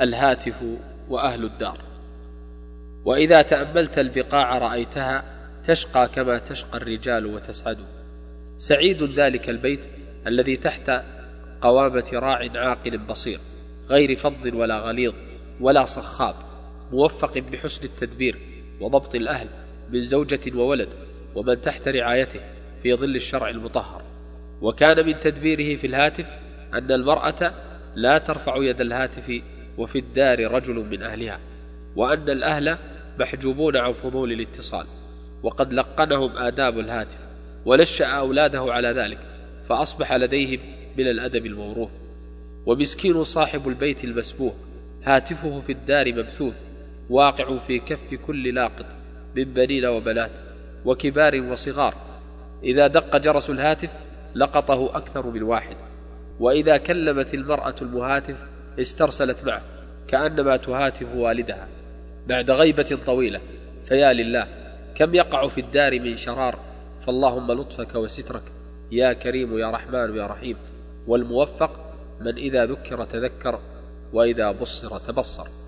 الهاتف وأهل الدار. وإذا تأملت البقاع رأيتها تشقى كما تشقى الرجال وتسعد. سعيد ذلك البيت الذي تحت قوامة راع عاقل بصير غير فظ ولا غليظ ولا صخاب موفق بحسن التدبير وضبط الأهل من زوجة وولد ومن تحت رعايته في ظل الشرع المطهر. وكان من تدبيره في الهاتف أن المرأة لا ترفع يد الهاتف وفي الدار رجل من أهلها وأن الأهل محجوبون عن فضول الاتصال وقد لقنهم آداب الهاتف ونشأ أولاده على ذلك فأصبح لديهم من الأدب الموروث. ومسكين صاحب البيت المسبوح هاتفه في الدار مبثوث واقع في كف كل لاقط من بنين وبنات وكبار وصغار. إذا دق جرس الهاتف لقطه أكثر من واحد وإذا كلمت المرأة المهاتف استرسلت معه كأنما تهاتف والدها بعد غيبة طويلة. فيا لله كم يقع في الدار من شرار؟ فاللهم لطفك وسترك. يا كريم يا رحمن يا رحيم. والموفق من إذا ذكر تذكر وإذا بصر تبصر.